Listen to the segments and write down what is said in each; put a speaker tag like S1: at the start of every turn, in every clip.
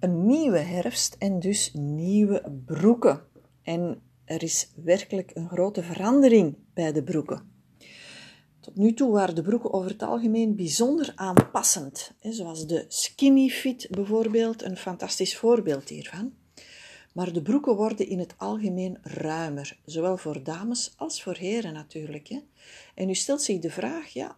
S1: Een nieuwe herfst en dus nieuwe broeken. En er is werkelijk een grote verandering bij de broeken. Tot nu toe waren de broeken over het algemeen bijzonder aanpassend, zoals de skinny fit bijvoorbeeld, een fantastisch voorbeeld hiervan. Maar de broeken worden in het algemeen ruimer, zowel voor dames als voor heren natuurlijk. En u stelt zich de vraag, ja,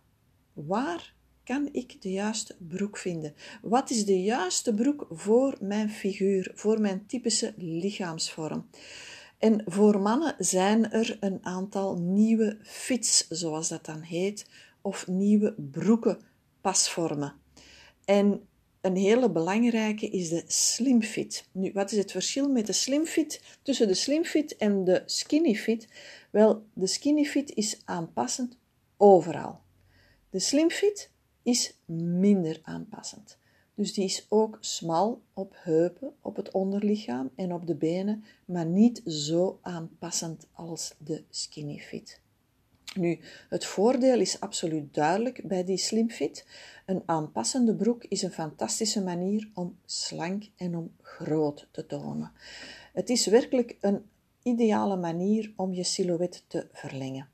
S1: waar kan ik de juiste broek vinden? Wat is de juiste broek voor mijn figuur, voor mijn typische lichaamsvorm? En voor mannen zijn er een aantal nieuwe fits, zoals dat dan heet, of nieuwe broekenpasvormen. En een hele belangrijke is de slim fit. Nu, wat is het verschil met de slim fit tussen de slim fit en de skinny fit? Wel, de skinny fit is aanpassend overal. De slim fit is minder aanpassend. Dus die is ook smal op heupen, op het onderlichaam en op de benen, maar niet zo aanpassend als de skinny fit. Nu, het voordeel is absoluut duidelijk bij die slim fit. Een aanpassende broek is een fantastische manier om slank en om groot te tonen. Het is werkelijk een ideale manier om je silhouet te verlengen.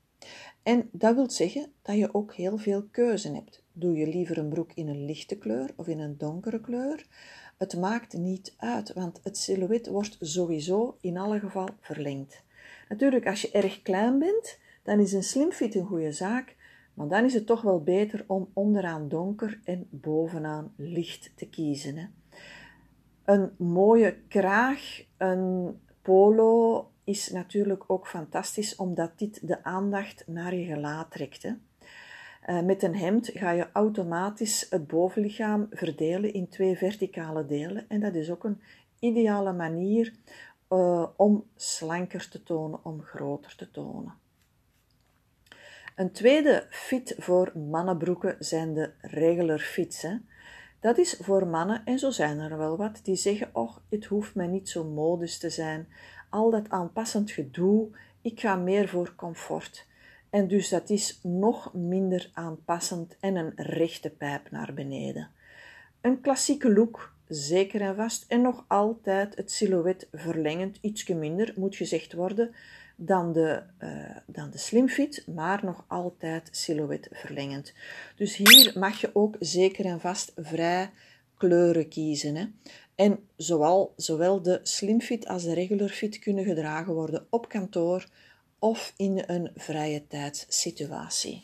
S1: En dat wil zeggen dat je ook heel veel keuze hebt. Doe je liever een broek in een lichte kleur of in een donkere kleur? Het maakt niet uit, want het silhouet wordt sowieso in alle geval verlengd. Natuurlijk, als je erg klein bent, dan is een slim fit een goede zaak, maar dan is het toch wel beter om onderaan donker en bovenaan licht te kiezen. Hè. Een mooie kraag, een polo is natuurlijk ook fantastisch, omdat dit de aandacht naar je gelaat trekt. Hè. Uh, met een hemd ga je automatisch het bovenlichaam verdelen in twee verticale delen. En dat is ook een ideale manier uh, om slanker te tonen, om groter te tonen. Een tweede fit voor mannenbroeken zijn de regular fits. Hè. Dat is voor mannen, en zo zijn er wel wat, die zeggen: Och, het hoeft mij niet zo modisch te zijn. Al dat aanpassend gedoe, ik ga meer voor comfort. En dus dat is nog minder aanpassend en een rechte pijp naar beneden. Een klassieke look, zeker en vast, en nog altijd het silhouet verlengend, ietsje minder moet gezegd worden dan de, uh, dan de slim fit, maar nog altijd silhouet verlengend. Dus hier mag je ook zeker en vast vrij kleuren kiezen. Hè. En zowel, zowel de slim fit als de regular fit kunnen gedragen worden op kantoor of in een vrije tijdssituatie.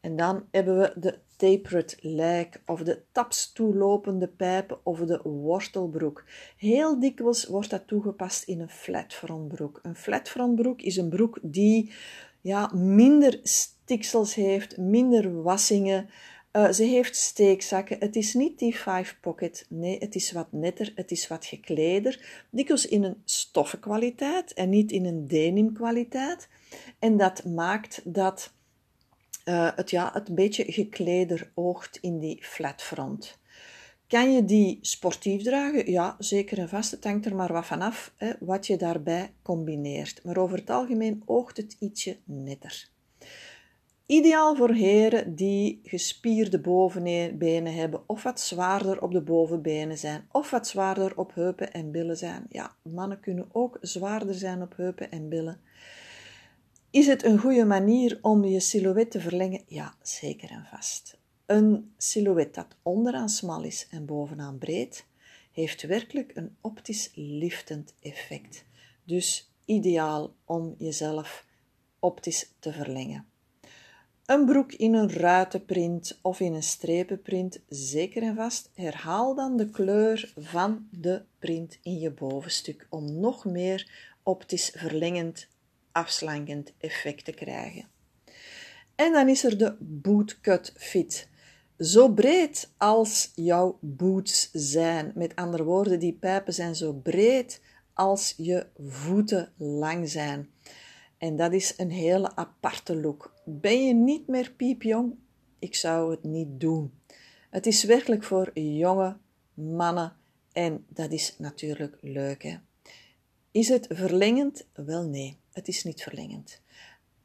S1: En dan hebben we de tapered lijk of de tapstoelopende pijpen of de wortelbroek. Heel dikwijls wordt dat toegepast in een flatfrontbroek. Een flatfrontbroek is een broek die ja, minder stiksels heeft, minder wassingen, uh, ze heeft steekzakken. Het is niet die five pocket. Nee, het is wat netter, het is wat gekleder. Dikwijls in een stoffenkwaliteit en niet in een denimkwaliteit. En dat maakt dat uh, het, ja, het beetje gekleder oogt in die flatfront. Kan je die sportief dragen? Ja, zeker en vast. Het hangt er maar wat vanaf hè, wat je daarbij combineert. Maar over het algemeen oogt het ietsje netter. Ideaal voor heren die gespierde bovenbenen hebben, of wat zwaarder op de bovenbenen zijn, of wat zwaarder op heupen en billen zijn. Ja, mannen kunnen ook zwaarder zijn op heupen en billen. Is het een goede manier om je silhouet te verlengen? Ja, zeker en vast. Een silhouet dat onderaan smal is en bovenaan breed, heeft werkelijk een optisch liftend effect. Dus ideaal om jezelf optisch te verlengen. Een broek in een ruitenprint of in een strepenprint, zeker en vast. Herhaal dan de kleur van de print in je bovenstuk om nog meer optisch verlengend, afslankend effect te krijgen. En dan is er de bootcut fit. Zo breed als jouw boots zijn. Met andere woorden, die pijpen zijn zo breed als je voeten lang zijn. En dat is een hele aparte look. Ben je niet meer piepjong? Ik zou het niet doen. Het is werkelijk voor jonge mannen en dat is natuurlijk leuk. Hè? Is het verlengend? Wel nee, het is niet verlengend.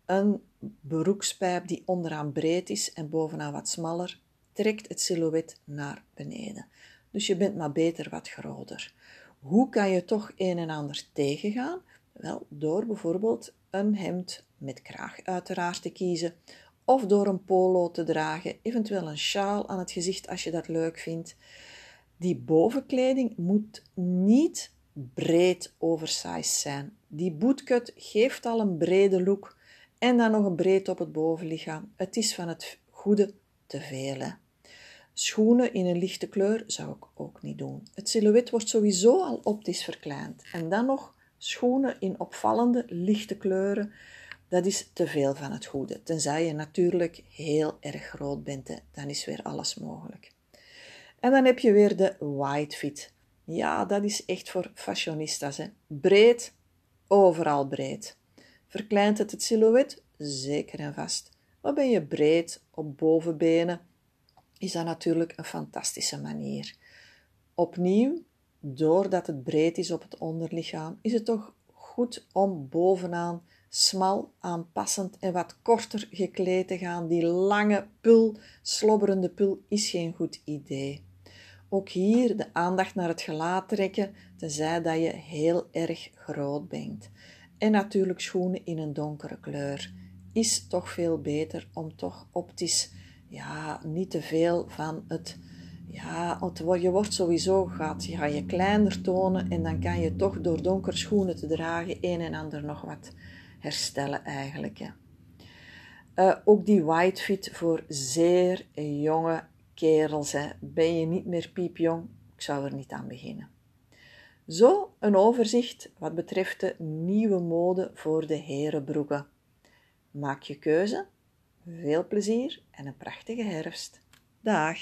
S1: Een broekspijp die onderaan breed is en bovenaan wat smaller, trekt het silhouet naar beneden. dus je bent maar beter wat groter. Hoe kan je toch een en ander tegengaan? Wel, door bijvoorbeeld een hemd met kraag uiteraard te kiezen, of door een polo te dragen, eventueel een sjaal aan het gezicht als je dat leuk vindt. Die bovenkleding moet niet breed oversized zijn. Die bootcut geeft al een brede look en dan nog een breed op het bovenlichaam. Het is van het goede te veel. Schoenen in een lichte kleur zou ik ook niet doen. Het silhouet wordt sowieso al optisch verkleind. En dan nog schoenen in opvallende lichte kleuren. Dat is te veel van het goede. Tenzij je natuurlijk heel erg groot bent, dan is weer alles mogelijk. En dan heb je weer de white fit. Ja, dat is echt voor fashionistas. Hè. Breed, overal breed. Verkleint het het silhouet? Zeker en vast. Maar ben je breed op bovenbenen, is dat natuurlijk een fantastische manier. Opnieuw, doordat het breed is op het onderlichaam, is het toch goed om bovenaan smal, aanpassend en wat korter gekleed te gaan. Die lange pul, slobberende pul, is geen goed idee. Ook hier de aandacht naar het gelaat trekken, tenzij dat je heel erg groot bent. En natuurlijk schoenen in een donkere kleur is toch veel beter om toch optisch ja, niet te veel van het ja, je wordt sowieso gaat, je gaat je kleiner tonen en dan kan je toch door donkere schoenen te dragen een en ander nog wat herstellen eigenlijk. Uh, ook die white fit voor zeer jonge kerels. Hè. Ben je niet meer piepjong? Ik zou er niet aan beginnen. Zo een overzicht wat betreft de nieuwe mode voor de herenbroeken. Maak je keuze, veel plezier en een prachtige herfst. Dag!